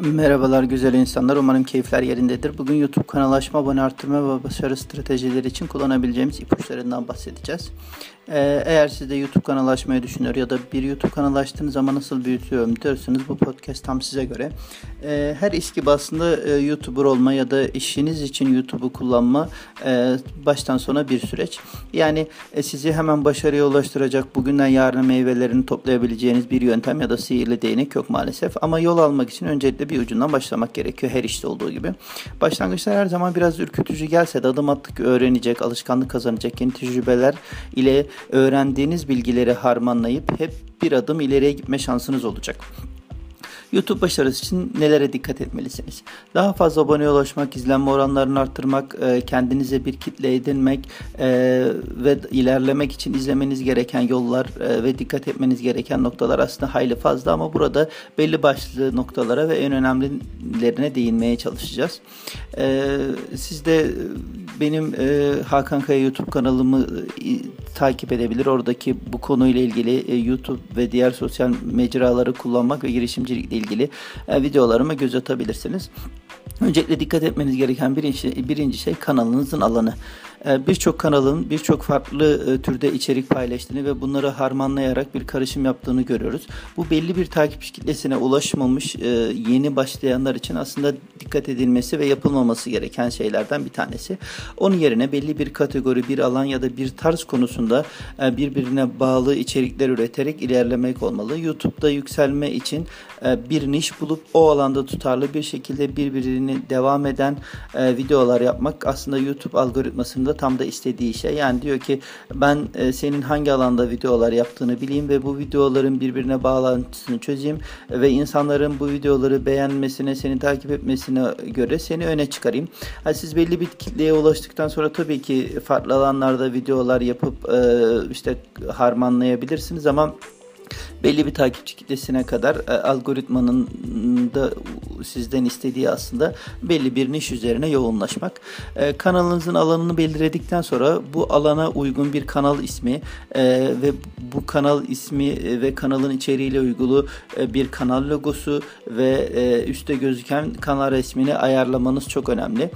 Merhabalar güzel insanlar. Umarım keyifler yerindedir. Bugün YouTube kanal açma, abone arttırma ve başarı stratejileri için kullanabileceğimiz ipuçlarından bahsedeceğiz. Ee, eğer siz de YouTube kanalı açmayı düşünüyor ya da bir YouTube kanalı açtığınız zaman nasıl büyütüyorum diyorsanız bu podcast tam size göre. Ee, her iş gibi aslında e, YouTuber olma ya da işiniz için YouTube'u kullanma e, baştan sona bir süreç. Yani e, sizi hemen başarıya ulaştıracak bugünden yarına meyvelerini toplayabileceğiniz bir yöntem ya da sihirli değnek yok maalesef. Ama yol almak için öncelikle bir ucundan başlamak gerekiyor her işte olduğu gibi. Başlangıçlar her zaman biraz ürkütücü gelse de adım attık öğrenecek, alışkanlık kazanacak yeni tecrübeler ile öğrendiğiniz bilgileri harmanlayıp hep bir adım ileriye gitme şansınız olacak. YouTube başarısı için nelere dikkat etmelisiniz? Daha fazla aboneye ulaşmak, izlenme oranlarını arttırmak, e, kendinize bir kitle edinmek e, ve ilerlemek için izlemeniz gereken yollar e, ve dikkat etmeniz gereken noktalar aslında hayli fazla ama burada belli başlı noktalara ve en önemlilerine değinmeye çalışacağız. Siz de benim Hakan Kaya YouTube kanalımı takip edebilir. Oradaki bu konuyla ilgili YouTube ve diğer sosyal mecraları kullanmak ve girişimcilikle ilgili e, videolarıma göz atabilirsiniz. Öncelikle dikkat etmeniz gereken birinci, birinci şey kanalınızın alanı. Ee, birçok kanalın birçok farklı e, türde içerik paylaştığını ve bunları harmanlayarak bir karışım yaptığını görüyoruz. Bu belli bir takipçi kitlesine ulaşmamış e, yeni başlayanlar için aslında dikkat edilmesi ve yapılmaması gereken şeylerden bir tanesi. Onun yerine belli bir kategori, bir alan ya da bir tarz konusunda e, birbirine bağlı içerikler üreterek ilerlemek olmalı. YouTube'da yükselme için bir niş bulup o alanda tutarlı bir şekilde birbirini devam eden videolar yapmak aslında YouTube algoritmasında aslında tam da istediği şey. Yani diyor ki ben e, senin hangi alanda videolar yaptığını bileyim ve bu videoların birbirine bağlantısını çözeyim ve insanların bu videoları beğenmesine, seni takip etmesine göre seni öne çıkarayım. Yani siz belli bir kitleye ulaştıktan sonra tabii ki farklı alanlarda videolar yapıp e, işte harmanlayabilirsiniz ama belli bir takipçi kitlesine kadar e, algoritmanın da sizden istediği aslında belli bir niş üzerine yoğunlaşmak. E, kanalınızın alanını belirledikten sonra bu alana uygun bir kanal ismi e, ve bu kanal ismi e, ve kanalın içeriğiyle uygulu bir kanal logosu ve e, üstte gözüken kanal resmini ayarlamanız çok önemli.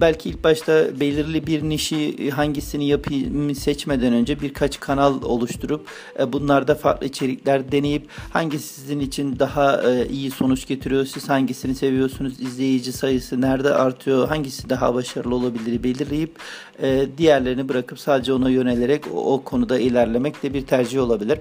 Belki ilk başta belirli bir nişi hangisini yapayım seçmeden önce birkaç kanal oluşturup bunlarda farklı içerikler deneyip hangisi sizin için daha e, iyi sonuç getiriyor, siz hangisini seviyorsunuz, izleyici sayısı nerede artıyor, hangisi daha başarılı olabilir belirleyip e, diğerlerini bırakıp sadece ona yönelerek o, o konuda ilerlemek de bir tercih olabilir.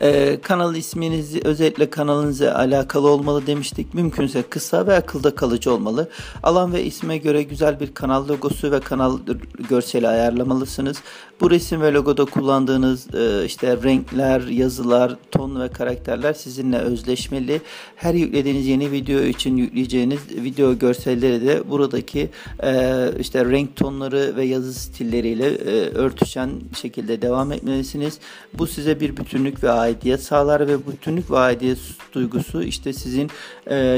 Ee, kanal isminiz özellikle kanalınıza alakalı olmalı demiştik. Mümkünse kısa ve akılda kalıcı olmalı. Alan ve isme göre güzel bir kanal logosu ve kanal görseli ayarlamalısınız. Bu resim ve logoda kullandığınız e, işte renkler, yazılar, ton ve karakterler sizinle özleşmeli. Her yüklediğiniz yeni video için yükleyeceğiniz video görselleri de buradaki e, işte renk tonları ve yazı stilleriyle e, örtüşen şekilde devam etmelisiniz. Bu size bir bütünlük ve aidiyet sağlar ve bütünlük ve aidiyet duygusu işte sizin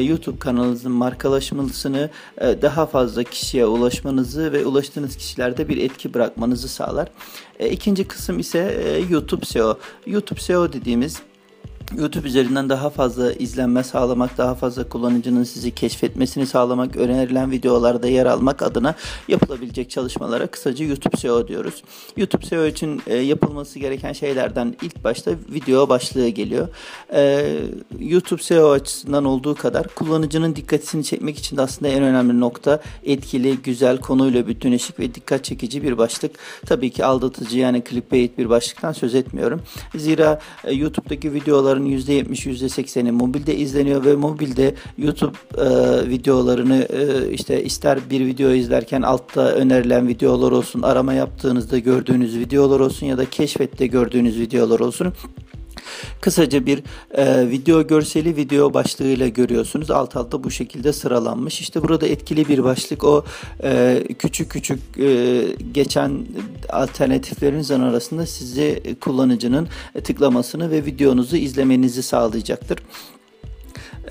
YouTube kanalınızın markalaşmasını daha fazla kişiye ulaşmanızı ve ulaştığınız kişilerde bir etki bırakmanızı sağlar. E, ikinci kısım ise e, YouTube SEO. YouTube SEO dediğimiz YouTube üzerinden daha fazla izlenme sağlamak, daha fazla kullanıcının sizi keşfetmesini sağlamak, önerilen videolarda yer almak adına yapılabilecek çalışmalara kısaca YouTube SEO diyoruz. YouTube SEO için e, yapılması gereken şeylerden ilk başta video başlığı geliyor. E, YouTube SEO açısından olduğu kadar kullanıcının dikkatini çekmek için de aslında en önemli nokta etkili, güzel, konuyla bütünleşik ve dikkat çekici bir başlık. Tabii ki aldatıcı yani clickbait bir başlıktan söz etmiyorum. Zira e, YouTube'daki videoların videoların %70 %80'i mobilde izleniyor ve mobilde YouTube e, videolarını e, işte ister bir video izlerken altta önerilen videolar olsun, arama yaptığınızda gördüğünüz videolar olsun ya da keşfette gördüğünüz videolar olsun. Kısaca bir e, video görseli video başlığıyla görüyorsunuz. Alt alta bu şekilde sıralanmış. İşte burada etkili bir başlık o e, küçük küçük e, geçen alternatiflerinizin arasında sizi kullanıcının tıklamasını ve videonuzu izlemenizi sağlayacaktır.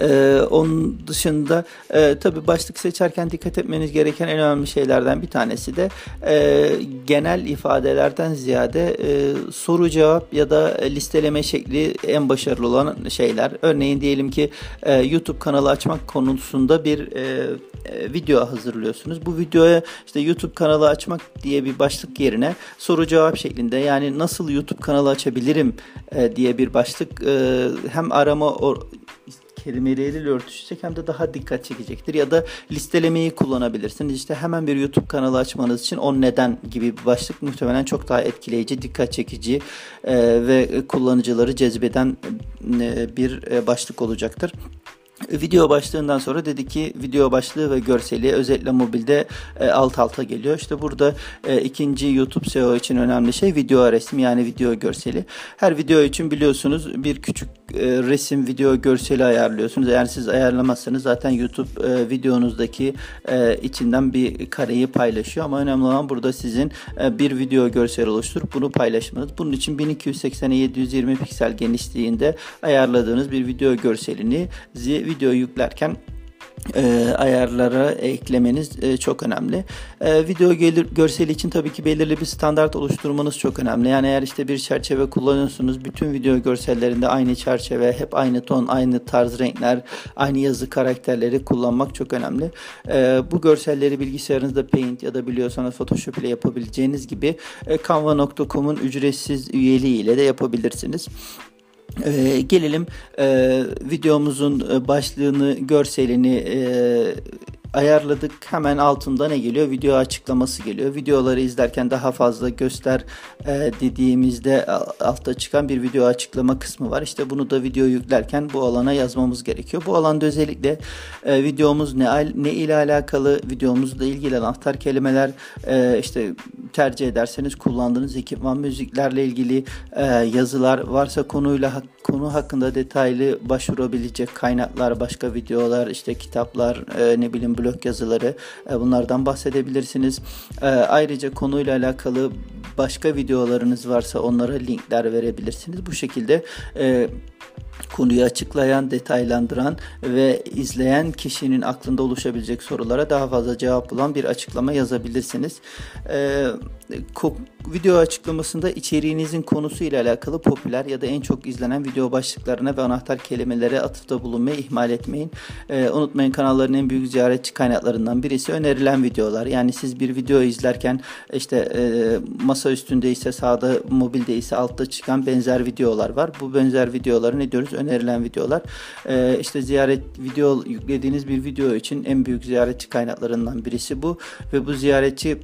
Ee, onun dışında e, tabii başlık seçerken dikkat etmeniz gereken en önemli şeylerden bir tanesi de e, genel ifadelerden ziyade e, soru cevap ya da listeleme şekli en başarılı olan şeyler. Örneğin diyelim ki e, YouTube kanalı açmak konusunda bir e, e, video hazırlıyorsunuz. Bu videoya işte YouTube kanalı açmak diye bir başlık yerine soru cevap şeklinde yani nasıl YouTube kanalı açabilirim e, diye bir başlık e, hem arama or, kelimeleriyle örtüşecek hem de daha dikkat çekecektir. Ya da listelemeyi kullanabilirsiniz. İşte hemen bir YouTube kanalı açmanız için o neden gibi bir başlık muhtemelen çok daha etkileyici, dikkat çekici e, ve kullanıcıları cezbeden e, bir e, başlık olacaktır. Video başlığından sonra dedi ki video başlığı ve görseli özellikle mobilde e, alt alta geliyor. İşte burada e, ikinci YouTube SEO için önemli şey video resmi yani video görseli. Her video için biliyorsunuz bir küçük e, resim, video, görseli ayarlıyorsunuz. Eğer siz ayarlamazsanız zaten YouTube e, videonuzdaki e, içinden bir kareyi paylaşıyor. Ama önemli olan burada sizin e, bir video görsel oluşturup bunu paylaşmanız. Bunun için 1280'e 720 piksel genişliğinde ayarladığınız bir video görselini video yüklerken e, ayarlara eklemeniz e, çok önemli. E, video gelir, görseli için tabii ki belirli bir standart oluşturmanız çok önemli. Yani eğer işte bir çerçeve kullanıyorsunuz, bütün video görsellerinde aynı çerçeve, hep aynı ton, aynı tarz renkler, aynı yazı karakterleri kullanmak çok önemli. E, bu görselleri bilgisayarınızda Paint ya da biliyorsanız Photoshop ile yapabileceğiniz gibi e, Canva.com'un ücretsiz üyeliği ile de yapabilirsiniz. Ee, gelelim e, videomuzun e, başlığını, görselini e, ayarladık. Hemen altında ne geliyor? Video açıklaması geliyor. Videoları izlerken daha fazla göster e, dediğimizde altta çıkan bir video açıklama kısmı var. İşte bunu da video yüklerken bu alana yazmamız gerekiyor. Bu alanda özellikle e, videomuz ne ne ile alakalı, videomuzla ilgili anahtar kelimeler e, işte tercih ederseniz kullandığınız ekipman müziklerle ilgili e, yazılar varsa konuyla konu hakkında detaylı başvurabilecek kaynaklar, başka videolar, işte kitaplar, e, ne bileyim blog yazıları e, bunlardan bahsedebilirsiniz. E, ayrıca konuyla alakalı başka videolarınız varsa onlara linkler verebilirsiniz. Bu şekilde e, konuyu açıklayan, detaylandıran ve izleyen kişinin aklında oluşabilecek sorulara daha fazla cevap bulan bir açıklama yazabilirsiniz. Ee, video açıklamasında içeriğinizin konusu ile alakalı popüler ya da en çok izlenen video başlıklarına ve anahtar kelimelere atıfta bulunmayı ihmal etmeyin. Ee, unutmayın kanalların en büyük ziyaretçi kaynaklarından birisi önerilen videolar. Yani siz bir video izlerken işte e, masa üstünde ise sağda mobilde ise altta çıkan benzer videolar var. Bu benzer videoları ne diyoruz? Önerilen videolar. Ee, işte ziyaret video yüklediğiniz bir video için en büyük ziyaretçi kaynaklarından birisi bu ve bu ziyaretçi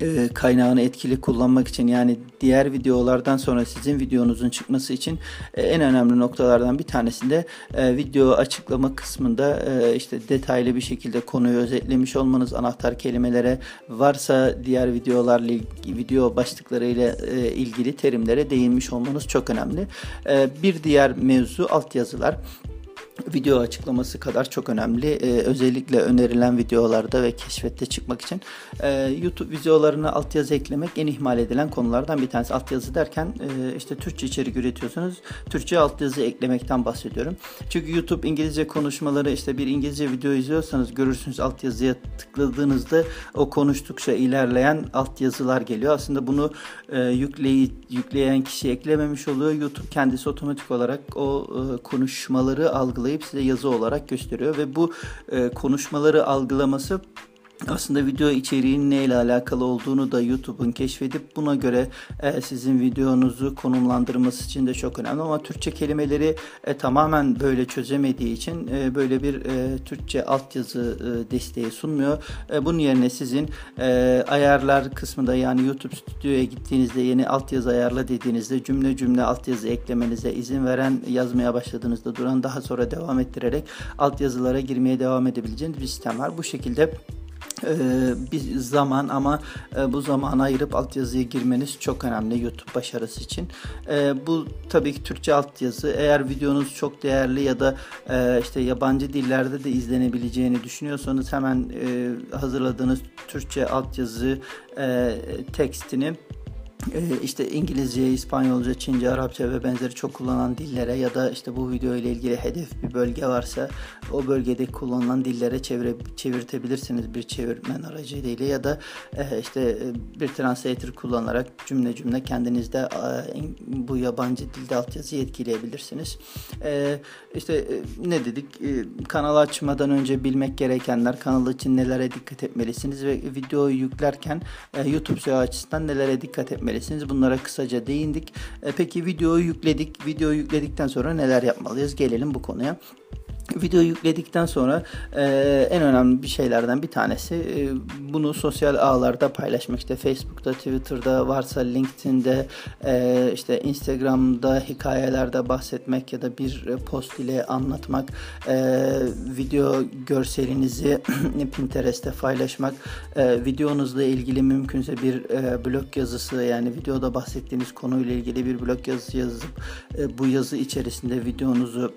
e, kaynağını etkili kullanmak için yani diğer videolardan sonra sizin videonuzun çıkması için e, en önemli noktalardan bir tanesinde e, video açıklama kısmında e, işte detaylı bir şekilde konuyu özetlemiş olmanız anahtar kelimelere varsa diğer videolarla video başlıklarıyla e, ilgili terimlere değinmiş olmanız çok önemli. E, bir diğer mevzu altyazılar video açıklaması kadar çok önemli. Ee, özellikle önerilen videolarda ve keşfette çıkmak için e, YouTube videolarına altyazı eklemek en ihmal edilen konulardan bir tanesi. Altyazı derken e, işte Türkçe içerik üretiyorsunuz. Türkçe altyazı eklemekten bahsediyorum. Çünkü YouTube İngilizce konuşmaları işte bir İngilizce video izliyorsanız görürsünüz altyazıya tıkladığınızda o konuştukça ilerleyen altyazılar geliyor. Aslında bunu e, yükleyi, yükleyen kişi eklememiş oluyor. YouTube kendisi otomatik olarak o e, konuşmaları algılıyor algılayıp size yazı olarak gösteriyor ve bu e, konuşmaları algılaması aslında video içeriğinin neyle alakalı olduğunu da YouTube'un keşfedip buna göre e, sizin videonuzu konumlandırması için de çok önemli ama Türkçe kelimeleri e, tamamen böyle çözemediği için e, böyle bir e, Türkçe altyazı e, desteği sunmuyor. E, bunun yerine sizin e, ayarlar kısmında yani YouTube Stüdyo'ya gittiğinizde yeni altyazı ayarla dediğinizde cümle cümle altyazı eklemenize izin veren yazmaya başladığınızda duran daha sonra devam ettirerek altyazılara girmeye devam edebileceğiniz bir sistem var. Bu şekilde bir zaman ama e, bu zamanı ayırıp altyazıya girmeniz çok önemli YouTube başarısı için. Ee, bu tabii ki Türkçe altyazı. Eğer videonuz çok değerli ya da e, işte yabancı dillerde de izlenebileceğini düşünüyorsanız hemen e, hazırladığınız Türkçe altyazı tekstini ee, işte İngilizce, İspanyolca, Çince, Arapça ve benzeri çok kullanılan dillere ya da işte bu video ile ilgili hedef bir bölge varsa o bölgede kullanılan dillere çevire, çevirtebilirsiniz bir çevirmen aracılığıyla ya da e, işte e, bir translator kullanarak cümle cümle kendinizde bu yabancı dilde altyazı etkileyebilirsiniz. E, işte ne dedik? Kanal açmadan önce bilmek gerekenler, kanal için nelere dikkat etmelisiniz ve videoyu yüklerken YouTube SEO açısından nelere dikkat etmelisiniz etmelisiniz. Bunlara kısaca değindik. E, peki videoyu yükledik. Videoyu yükledikten sonra neler yapmalıyız? Gelelim bu konuya. Video yükledikten sonra e, en önemli bir şeylerden bir tanesi e, bunu sosyal ağlarda paylaşmak. İşte Facebook'ta, Twitter'da, varsa LinkedIn'de, e, işte Instagram'da hikayelerde bahsetmek ya da bir post ile anlatmak, e, video görselinizi Pinterest'te paylaşmak, e, videonuzla ilgili mümkünse bir e, blog yazısı yani videoda bahsettiğiniz konuyla ilgili bir blog yazısı yazıp e, bu yazı içerisinde videonuzu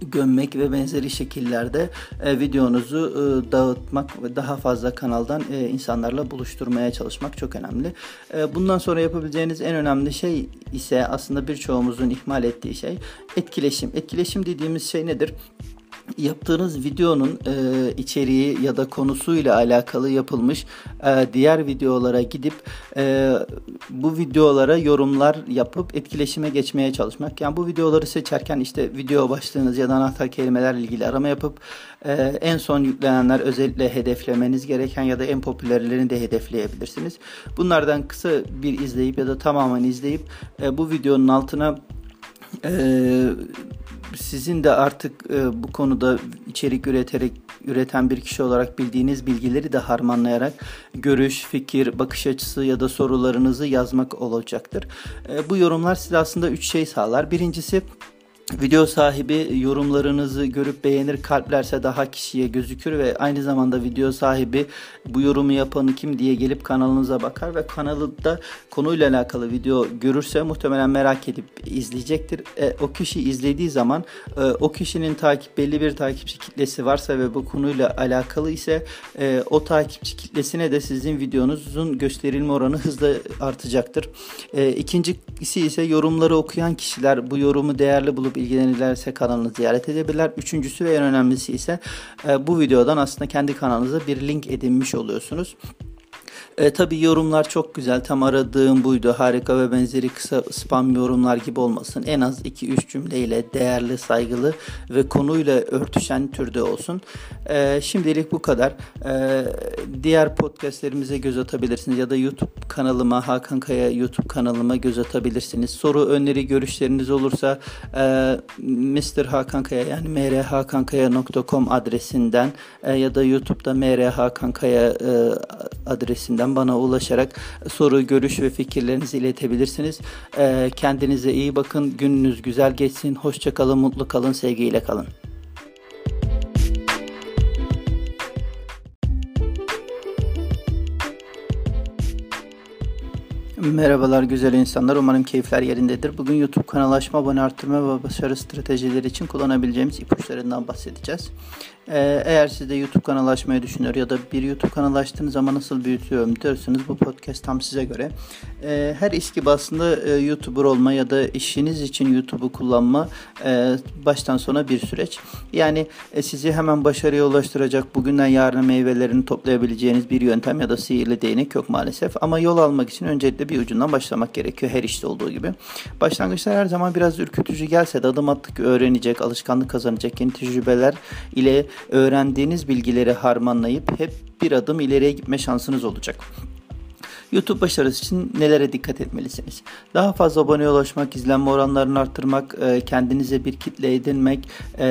gömmek ve benzeri şekillerde e, videonuzu e, dağıtmak ve daha fazla kanaldan e, insanlarla buluşturmaya çalışmak çok önemli. E, bundan sonra yapabileceğiniz en önemli şey ise aslında birçoğumuzun ihmal ettiği şey etkileşim. Etkileşim dediğimiz şey nedir? Yaptığınız videonun e, içeriği ya da konusuyla alakalı yapılmış e, diğer videolara gidip e, bu videolara yorumlar yapıp etkileşime geçmeye çalışmak. Yani bu videoları seçerken işte video başlığınız ya da anahtar kelimelerle ilgili arama yapıp e, en son yüklenenler özellikle hedeflemeniz gereken ya da en popülerlerini de hedefleyebilirsiniz. Bunlardan kısa bir izleyip ya da tamamen izleyip e, bu videonun altına ee, sizin de artık e, bu konuda içerik üreterek üreten bir kişi olarak bildiğiniz bilgileri de harmanlayarak görüş, fikir, bakış açısı ya da sorularınızı yazmak olacaktır. E, bu yorumlar size aslında üç şey sağlar. Birincisi Video sahibi yorumlarınızı görüp beğenir kalplerse daha kişiye gözükür ve aynı zamanda video sahibi bu yorumu yapanı kim diye gelip kanalınıza bakar ve kanalında konuyla alakalı video görürse muhtemelen merak edip izleyecektir. E, o kişi izlediği zaman e, o kişinin takip belli bir takipçi kitlesi varsa ve bu konuyla alakalı ise e, o takipçi kitlesine de sizin videonuzun gösterilme oranı hızla artacaktır. E, ikincisi ise yorumları okuyan kişiler bu yorumu değerli bulup olup ilgilenirlerse kanalını ziyaret edebilirler. Üçüncüsü ve en önemlisi ise e, bu videodan aslında kendi kanalınıza bir link edinmiş oluyorsunuz. E, tabii yorumlar çok güzel. Tam aradığım buydu. Harika ve benzeri kısa spam yorumlar gibi olmasın. En az 2-3 cümleyle değerli, saygılı ve konuyla örtüşen türde olsun. E, şimdilik bu kadar. E, diğer podcastlerimize göz atabilirsiniz ya da YouTube kanalıma, Hakan Kaya YouTube kanalıma göz atabilirsiniz. Soru, öneri, görüşleriniz olursa e, Mr. Hakan Kaya yani mrhakankaya.com adresinden e, ya da YouTube'da mrhakankaya e, adresinden üzerinden bana ulaşarak soru, görüş ve fikirlerinizi iletebilirsiniz. Ee, kendinize iyi bakın, gününüz güzel geçsin, hoşça kalın, mutlu kalın, sevgiyle kalın. Merhabalar güzel insanlar. Umarım keyifler yerindedir. Bugün YouTube kanalaşma, abone arttırma ve başarı stratejileri için kullanabileceğimiz ipuçlarından bahsedeceğiz. Ee, eğer siz de YouTube kanalı açmayı düşünüyor ya da bir YouTube kanalı açtığınız zaman nasıl büyütüyorum diyorsanız bu podcast tam size göre. Ee, her gibi aslında e, YouTuber olma ya da işiniz için YouTube'u kullanma e, baştan sona bir süreç. Yani e, sizi hemen başarıya ulaştıracak bugünden yarına meyvelerini toplayabileceğiniz bir yöntem ya da sihirli değnek yok maalesef. Ama yol almak için öncelikle bir ucundan başlamak gerekiyor her işte olduğu gibi. Başlangıçlar her zaman biraz ürkütücü gelse de adım attık öğrenecek, alışkanlık kazanacak yeni tecrübeler ile öğrendiğiniz bilgileri harmanlayıp hep bir adım ileriye gitme şansınız olacak. YouTube başarısı için nelere dikkat etmelisiniz? Daha fazla aboneye ulaşmak, izlenme oranlarını arttırmak, e, kendinize bir kitle edinmek e,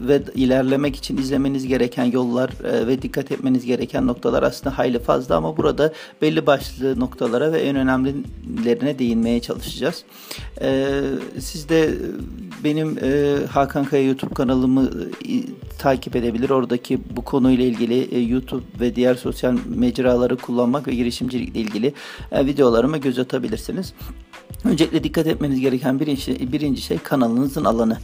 ve ilerlemek için izlemeniz gereken yollar e, ve dikkat etmeniz gereken noktalar aslında hayli fazla ama burada belli başlı noktalara ve en önemlilerine değinmeye çalışacağız. Siz de benim Hakan Kaya YouTube kanalımı takip edebilir. Oradaki bu konuyla ilgili YouTube ve diğer sosyal mecraları kullanmak ve girişimcilikle ilgili e, videolarıma göz atabilirsiniz. Öncelikle dikkat etmeniz gereken birinci, birinci şey kanalınızın alanı.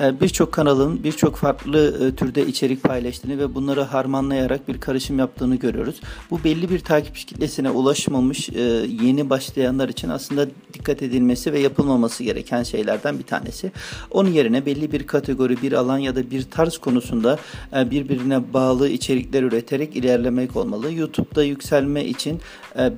E, birçok kanalın birçok farklı e, türde içerik paylaştığını ve bunları harmanlayarak bir karışım yaptığını görüyoruz. Bu belli bir takipçi kitlesine ulaşmamış e, yeni başlayanlar için aslında dikkat edilmesi ve yapılmaması gereken şeylerden bir tanesi. Onun yerine belli bir kategori, bir alan ya da bir tarz konusunda birbirine bağlı içerikler üreterek ilerlemek olmalı. YouTube'da yükselme için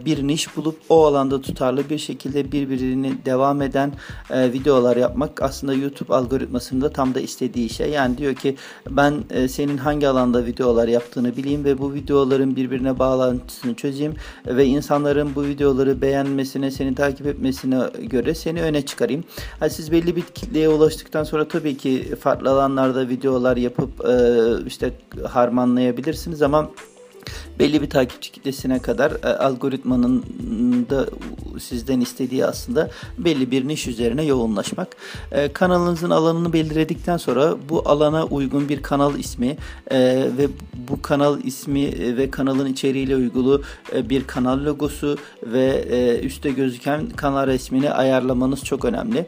bir niş bulup o alanda tutarlı bir şekilde birbirini devam eden videolar yapmak aslında YouTube algoritmasında tam da istediği şey. Yani diyor ki ben e, senin hangi alanda videolar yaptığını bileyim ve bu videoların birbirine bağlantısını çözeyim ve insanların bu videoları beğenmesine, seni takip etmesine göre seni öne çıkarayım. Yani siz belli bir kitleye ulaştıktan sonra tabii ki farklı alanlarda videolar yapıp e, işte harmanlayabilirsiniz ama belli bir takipçi kitlesine kadar e, algoritmanın da sizden istediği aslında belli bir niş üzerine yoğunlaşmak. E, kanalınızın alanını belirledikten sonra bu alana uygun bir kanal ismi e, ve bu kanal ismi e, ve kanalın içeriğiyle uygulu bir kanal logosu ve üstte gözüken kanal resmini ayarlamanız çok önemli.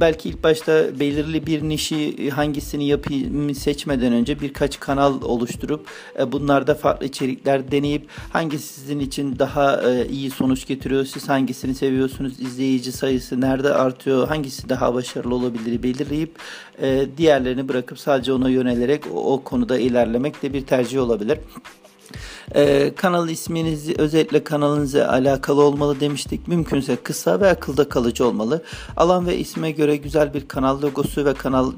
Belki ilk başta belirli bir nişi hangisini yapayım seçmeden önce birkaç kanal oluşturup bunlarda farklı içerikler deneyip hangisi sizin için daha e, iyi sonuç getiriyor, siz hangisini seviyorsunuz, izleyici sayısı nerede artıyor, hangisi daha başarılı olabilir belirleyip e, diğerlerini bırakıp sadece ona yönelerek o, o konuda ilerlemek de bir tercih olabilir. Ee, kanal isminizi özellikle kanalınıza alakalı olmalı demiştik. Mümkünse kısa ve akılda kalıcı olmalı. Alan ve isme göre güzel bir kanal logosu ve kanal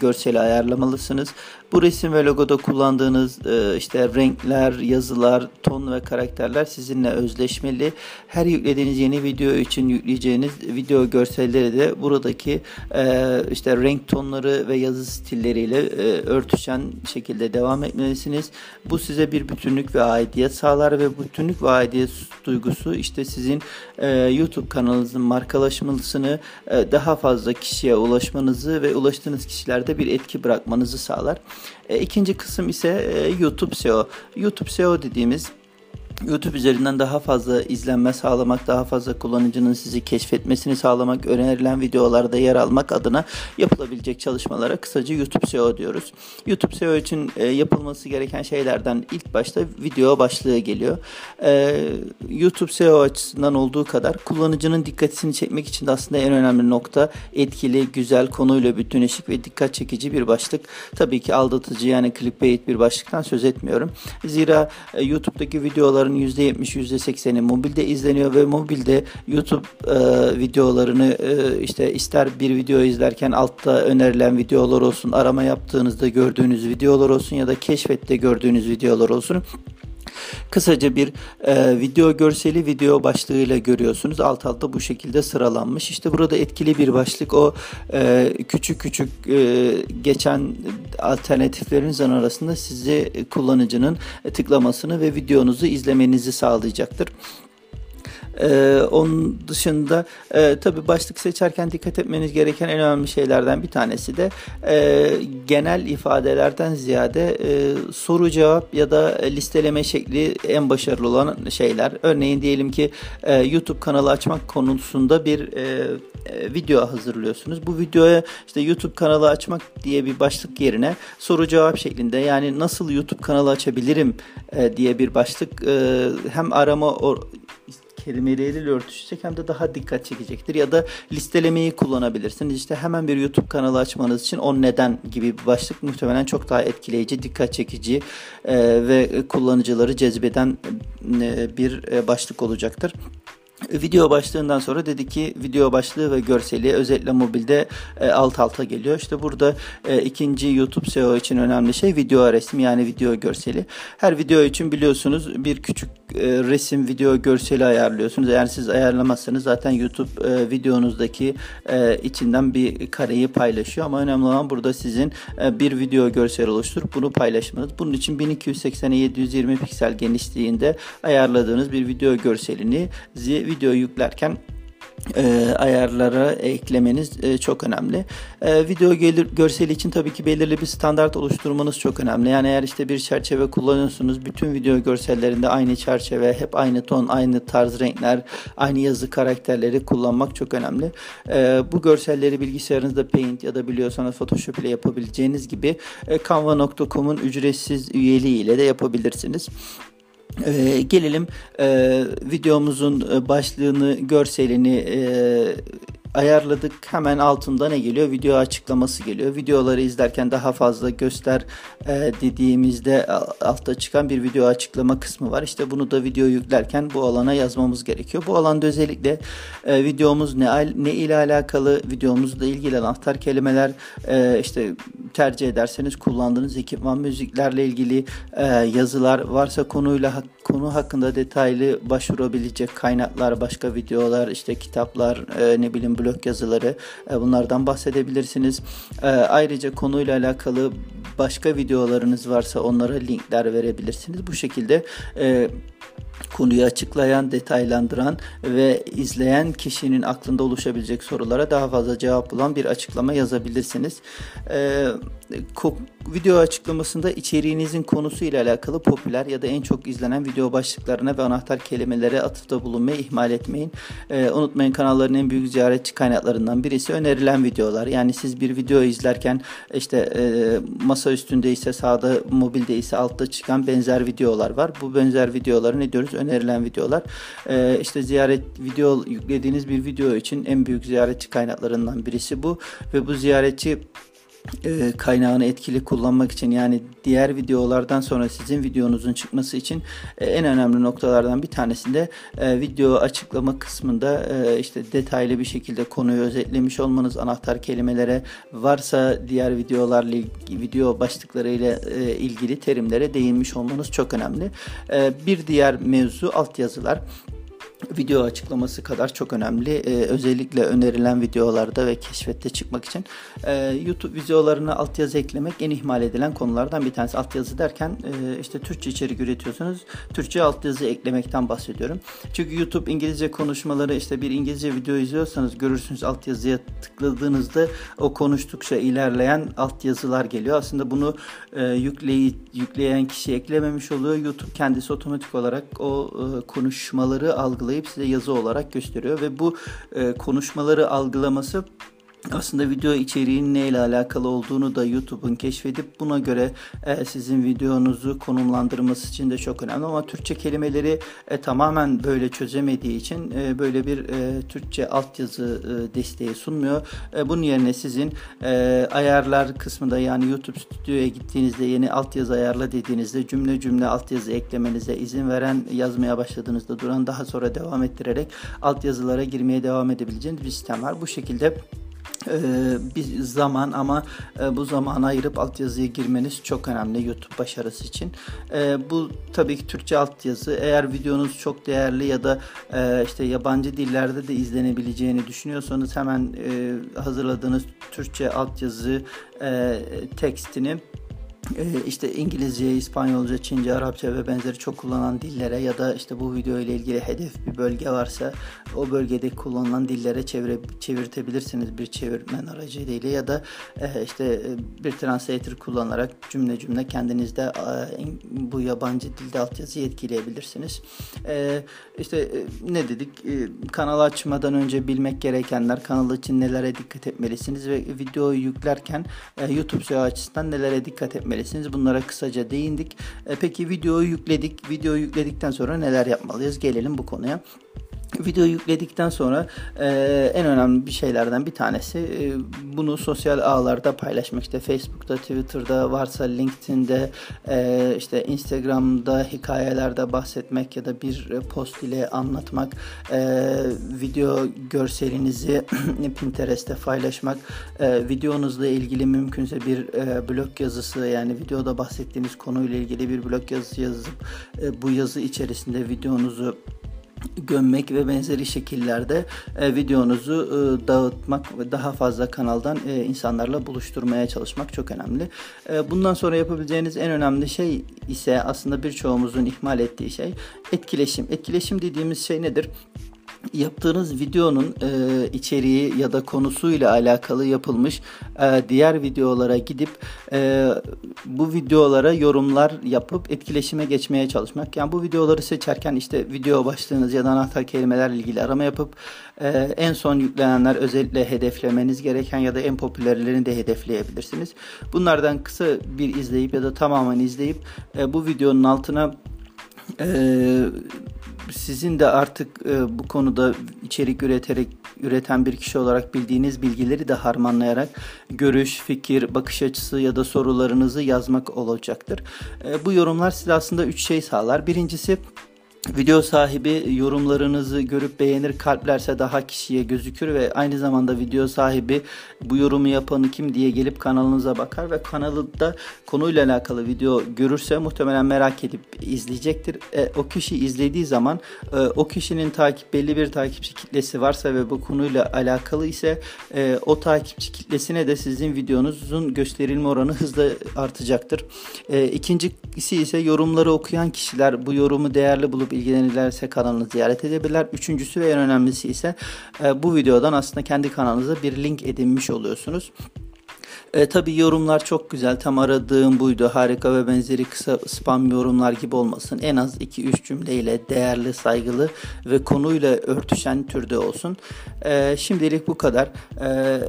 görseli ayarlamalısınız. Bu resim ve logoda kullandığınız e, işte renkler, yazılar, ton ve karakterler sizinle özleşmeli. Her yüklediğiniz yeni video için yükleyeceğiniz video görselleri de buradaki e, işte renk tonları ve yazı stilleriyle e, örtüşen şekilde devam etmelisiniz. Bu size bir bütünlük ve aidiyet sağlar ve bütünlük ve aidiyet duygusu işte sizin YouTube kanalınızın markalaşmasını daha fazla kişiye ulaşmanızı ve ulaştığınız kişilerde bir etki bırakmanızı sağlar. E, ikinci kısım ise e, YouTube SEO. YouTube SEO dediğimiz YouTube üzerinden daha fazla izlenme sağlamak, daha fazla kullanıcının sizi keşfetmesini sağlamak, önerilen videolarda yer almak adına yapılabilecek çalışmalara kısaca YouTube SEO diyoruz. YouTube SEO için e, yapılması gereken şeylerden ilk başta video başlığı geliyor. E, YouTube SEO açısından olduğu kadar kullanıcının dikkatini çekmek için de aslında en önemli nokta etkili, güzel, konuyla bütünleşik ve dikkat çekici bir başlık. Tabii ki aldatıcı yani clickbait bir başlıktan söz etmiyorum. Zira e, YouTube'daki videolar videoların %70 %80'i mobilde izleniyor ve mobilde YouTube e, videolarını e, işte ister bir video izlerken altta önerilen videolar olsun, arama yaptığınızda gördüğünüz videolar olsun ya da keşfette gördüğünüz videolar olsun Kısaca bir e, video görseli video başlığıyla görüyorsunuz. Alt alta bu şekilde sıralanmış. İşte burada etkili bir başlık o e, küçük küçük e, geçen alternatiflerinizin arasında sizi kullanıcının tıklamasını ve videonuzu izlemenizi sağlayacaktır. Ee, onun dışında e, tabi başlık seçerken dikkat etmeniz gereken en önemli şeylerden bir tanesi de e, genel ifadelerden ziyade e, soru cevap ya da listeleme şekli en başarılı olan şeyler. Örneğin diyelim ki e, YouTube kanalı açmak konusunda bir e, e, video hazırlıyorsunuz. Bu videoya işte YouTube kanalı açmak diye bir başlık yerine soru cevap şeklinde yani nasıl YouTube kanalı açabilirim e, diye bir başlık e, hem arama or, kelimeleriyle örtüşecek hem de daha dikkat çekecektir. Ya da listelemeyi kullanabilirsiniz. İşte hemen bir YouTube kanalı açmanız için o neden gibi bir başlık muhtemelen çok daha etkileyici, dikkat çekici e, ve kullanıcıları cezbeden e, bir e, başlık olacaktır. Video başlığından sonra dedi ki video başlığı ve görseli özellikle mobilde e, alt alta geliyor. İşte burada e, ikinci YouTube SEO için önemli şey video resmi yani video görseli. Her video için biliyorsunuz bir küçük e, resim video görseli ayarlıyorsunuz. Eğer siz ayarlamazsanız zaten YouTube e, videonuzdaki e, içinden bir kareyi paylaşıyor. Ama önemli olan burada sizin e, bir video görseli oluşturup bunu paylaşmanız. Bunun için 1280'e 720 piksel genişliğinde ayarladığınız bir video görselini video yüklerken e, ayarlara eklemeniz e, çok önemli. E, video gelir, görseli için tabii ki belirli bir standart oluşturmanız çok önemli. Yani eğer işte bir çerçeve kullanıyorsunuz, bütün video görsellerinde aynı çerçeve, hep aynı ton, aynı tarz renkler, aynı yazı karakterleri kullanmak çok önemli. E, bu görselleri bilgisayarınızda Paint ya da biliyorsanız Photoshop ile yapabileceğiniz gibi e, Canva.com'un ücretsiz üyeliği ile de yapabilirsiniz. Ee, gelelim e, videomuzun e, başlığını, görselini e, ayarladık. Hemen altında ne geliyor? Video açıklaması geliyor. Videoları izlerken daha fazla göster e, dediğimizde altta çıkan bir video açıklama kısmı var. İşte bunu da video yüklerken bu alana yazmamız gerekiyor. Bu alanda özellikle e, videomuz ne, ne ile alakalı, videomuzla ilgili anahtar kelimeler e, işte tercih ederseniz kullandığınız ekipman müziklerle ilgili e, yazılar varsa konuyla konu hakkında detaylı başvurabilecek kaynaklar, başka videolar, işte kitaplar, e, ne bileyim blog yazıları e, bunlardan bahsedebilirsiniz. E, ayrıca konuyla alakalı başka videolarınız varsa onlara linkler verebilirsiniz. Bu şekilde e, konuyu açıklayan, detaylandıran ve izleyen kişinin aklında oluşabilecek sorulara daha fazla cevap bulan bir açıklama yazabilirsiniz. Ee, video açıklamasında içeriğinizin konusu ile alakalı popüler ya da en çok izlenen video başlıklarına ve anahtar kelimelere atıfta bulunmayı ihmal etmeyin. Ee, unutmayın kanalların en büyük ziyaretçi kaynaklarından birisi önerilen videolar. Yani siz bir video izlerken işte e, masa üstünde ise sağda mobilde ise altta çıkan benzer videolar var. Bu benzer videoları ne diyoruz? Önerilen videolar. Ee, işte ziyaret video yüklediğiniz bir video için en büyük ziyaretçi kaynaklarından birisi bu ve bu ziyaretçi e, kaynağını etkili kullanmak için yani diğer videolardan sonra sizin videonuzun çıkması için e, en önemli noktalardan bir tanesinde e, video açıklama kısmında işte detaylı bir şekilde konuyu özetlemiş olmanız anahtar kelimelere varsa diğer videolarla video başlıklarıyla ilgili terimlere değinmiş olmanız çok önemli. Bir diğer mevzu altyazılar video açıklaması kadar çok önemli. Ee, özellikle önerilen videolarda ve keşfette çıkmak için e, YouTube videolarına altyazı eklemek en ihmal edilen konulardan bir tanesi. Altyazı derken e, işte Türkçe içerik üretiyorsanız Türkçe altyazı eklemekten bahsediyorum. Çünkü YouTube İngilizce konuşmaları işte bir İngilizce video izliyorsanız görürsünüz altyazıya tıkladığınızda o konuştukça ilerleyen altyazılar geliyor. Aslında bunu e, yükleyi, yükleyen kişi eklememiş oluyor. YouTube kendisi otomatik olarak o e, konuşmaları algılayıp algılayıp size yazı olarak gösteriyor ve bu e, konuşmaları algılaması aslında video içeriğinin ne ile alakalı olduğunu da YouTube'un keşfedip buna göre e, sizin videonuzu konumlandırması için de çok önemli ama Türkçe kelimeleri e, tamamen böyle çözemediği için e, böyle bir e, Türkçe altyazı e, desteği sunmuyor. E, bunun yerine sizin e, ayarlar kısmında yani YouTube Stüdyo'ya gittiğinizde yeni altyazı ayarla dediğinizde cümle cümle altyazı eklemenize izin veren yazmaya başladığınızda duran daha sonra devam ettirerek altyazılara girmeye devam edebileceğiniz bir sistem var. Bu şekilde bir zaman ama e, bu zamanı ayırıp altyazıya girmeniz çok önemli YouTube başarısı için. Ee, bu tabii ki Türkçe altyazı. Eğer videonuz çok değerli ya da e, işte yabancı dillerde de izlenebileceğini düşünüyorsanız hemen e, hazırladığınız Türkçe altyazı tekstini ee, işte İngilizce, İspanyolca, Çince, Arapça ve benzeri çok kullanılan dillere ya da işte bu video ile ilgili hedef bir bölge varsa o bölgede kullanılan dillere çevire, çevirtebilirsiniz bir çevirmen aracılığıyla ya da e, işte e, bir translator kullanarak cümle cümle kendinizde e, bu yabancı dilde altyazı etkileyebilirsiniz. İşte ne dedik? Kanal açmadan önce bilmek gerekenler, kanal için nelere dikkat etmelisiniz ve videoyu yüklerken YouTube SEO açısından nelere dikkat etmelisiniz etmelisiniz. Bunlara kısaca değindik. E, peki videoyu yükledik. Videoyu yükledikten sonra neler yapmalıyız? Gelelim bu konuya. Video yükledikten sonra e, en önemli bir şeylerden bir tanesi e, bunu sosyal ağlarda paylaşmak. İşte Facebook'ta, Twitter'da varsa LinkedIn'de e, işte Instagram'da hikayelerde bahsetmek ya da bir post ile anlatmak e, video görselinizi Pinterest'te paylaşmak e, videonuzla ilgili mümkünse bir e, blog yazısı yani videoda bahsettiğiniz konuyla ilgili bir blog yazısı yazıp e, bu yazı içerisinde videonuzu gömmek ve benzeri şekillerde e, videonuzu e, dağıtmak ve daha fazla kanaldan e, insanlarla buluşturmaya çalışmak çok önemli. E, bundan sonra yapabileceğiniz en önemli şey ise aslında birçoğumuzun ihmal ettiği şey etkileşim. Etkileşim dediğimiz şey nedir? Yaptığınız videonun e, içeriği ya da konusuyla alakalı yapılmış e, diğer videolara gidip e, bu videolara yorumlar yapıp etkileşime geçmeye çalışmak. Yani bu videoları seçerken işte video başlığınız ya da anahtar kelimelerle ilgili arama yapıp e, en son yüklenenler özellikle hedeflemeniz gereken ya da en popülerlerini de hedefleyebilirsiniz. Bunlardan kısa bir izleyip ya da tamamen izleyip e, bu videonun altına ee, sizin de artık e, bu konuda içerik üreterek üreten bir kişi olarak bildiğiniz bilgileri de harmanlayarak görüş, fikir, bakış açısı ya da sorularınızı yazmak olacaktır. E, bu yorumlar size aslında üç şey sağlar. Birincisi Video sahibi yorumlarınızı görüp beğenir kalplerse daha kişiye gözükür ve aynı zamanda video sahibi bu yorumu yapanı kim diye gelip kanalınıza bakar ve kanalında konuyla alakalı video görürse muhtemelen merak edip izleyecektir. E, o kişi izlediği zaman e, o kişinin takip belli bir takipçi kitlesi varsa ve bu konuyla alakalı ise e, o takipçi kitlesine de sizin videonuzun gösterilme oranı hızla artacaktır. E, ikincisi ise yorumları okuyan kişiler bu yorumu değerli bulup ilgilenirlerse kanalını ziyaret edebilirler. Üçüncüsü ve en önemlisi ise e, bu videodan aslında kendi kanalınıza bir link edinmiş oluyorsunuz. E, tabii yorumlar çok güzel. Tam aradığım buydu. Harika ve benzeri kısa spam yorumlar gibi olmasın. En az 2-3 cümleyle değerli, saygılı ve konuyla örtüşen türde olsun. E, şimdilik bu kadar. E,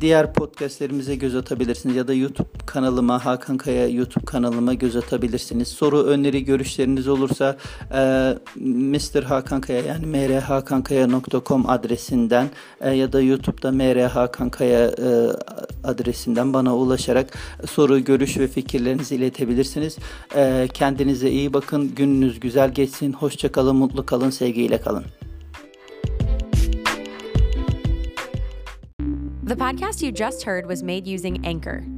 diğer podcastlerimize göz atabilirsiniz ya da YouTube kanalıma, Hakan Kaya YouTube kanalıma göz atabilirsiniz. Soru, öneri, görüşleriniz olursa e, Mr. Hakan Kaya yani mrhakankaya.com adresinden e, ya da YouTube'da mrhakankaya e, adresinden bana ulaşarak soru, görüş ve fikirlerinizi iletebilirsiniz. Ee, kendinize iyi bakın, gününüz güzel geçsin, hoşça kalın, mutlu kalın, sevgiyle kalın. The podcast you just heard was made using Anchor.